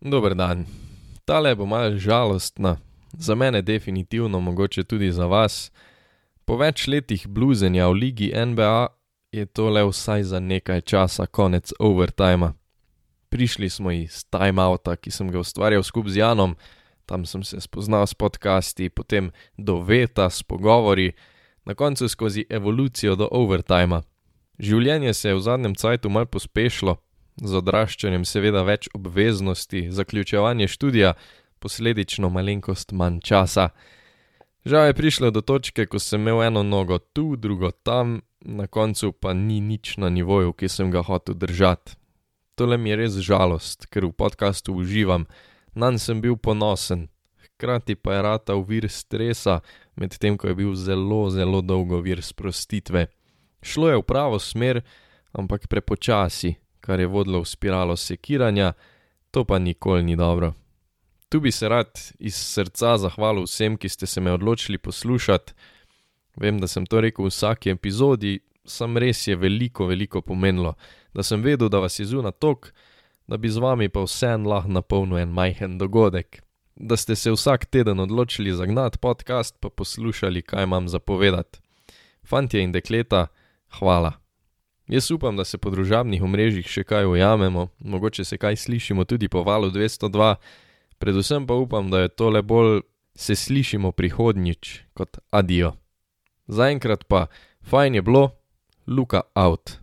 Dober dan. Tale bo malo žalostna, za mene definitivno, mogoče tudi za vas. Po več letih bluzenja v ligi NBA je tole vsaj za nekaj časa konec overtima. Prišli smo iz timeouta, ki sem ga ustvarjal skupaj z Janom, tam sem se spoznal s podcasti, potem do veta s pogovori, na koncu skozi evolucijo do overtima. Življenje se je v zadnjem cajtu malo pospešilo, z odraščanjem seveda več obveznosti, zaključevanje študija, posledično malenkost manj časa. Žal je prišlo do točke, ko sem imel eno nogo tu, drugo tam, na koncu pa ni nič na nivoju, ki sem ga hotel držati. Tole mi je res žalost, ker v podkastu uživam, nanj sem bil ponosen, hkrati pa je ratal vir stresa, medtem ko je bil zelo, zelo dolgo vir sprostitve. Šlo je v pravo smer, ampak prepočasi, kar je vodilo v spiralo sekiranja, to pa nikoli ni dobro. Tu bi se rad iz srca zahvalil vsem, ki ste se me odločili poslušati. Vem, da sem to rekel v vsaki epizodi, sam res je veliko, veliko pomenilo, da sem vedel, da vas je zunaj tok, da bi z vami pa vseeno lahko napolnil en majhen dogodek. Da ste se vsak teden odločili zagnati podcast, pa poslušali, kaj imam za povedati. Fantje in dekleta, hvala. Jaz upam, da se po družabnih omrežjih še kaj ujamemo, mogoče se kaj slišimo tudi po valu 202, predvsem pa upam, da je tole bolj se slišimo prihodnjič kot adijo. Zaenkrat pa, fajn je bilo, Luka out.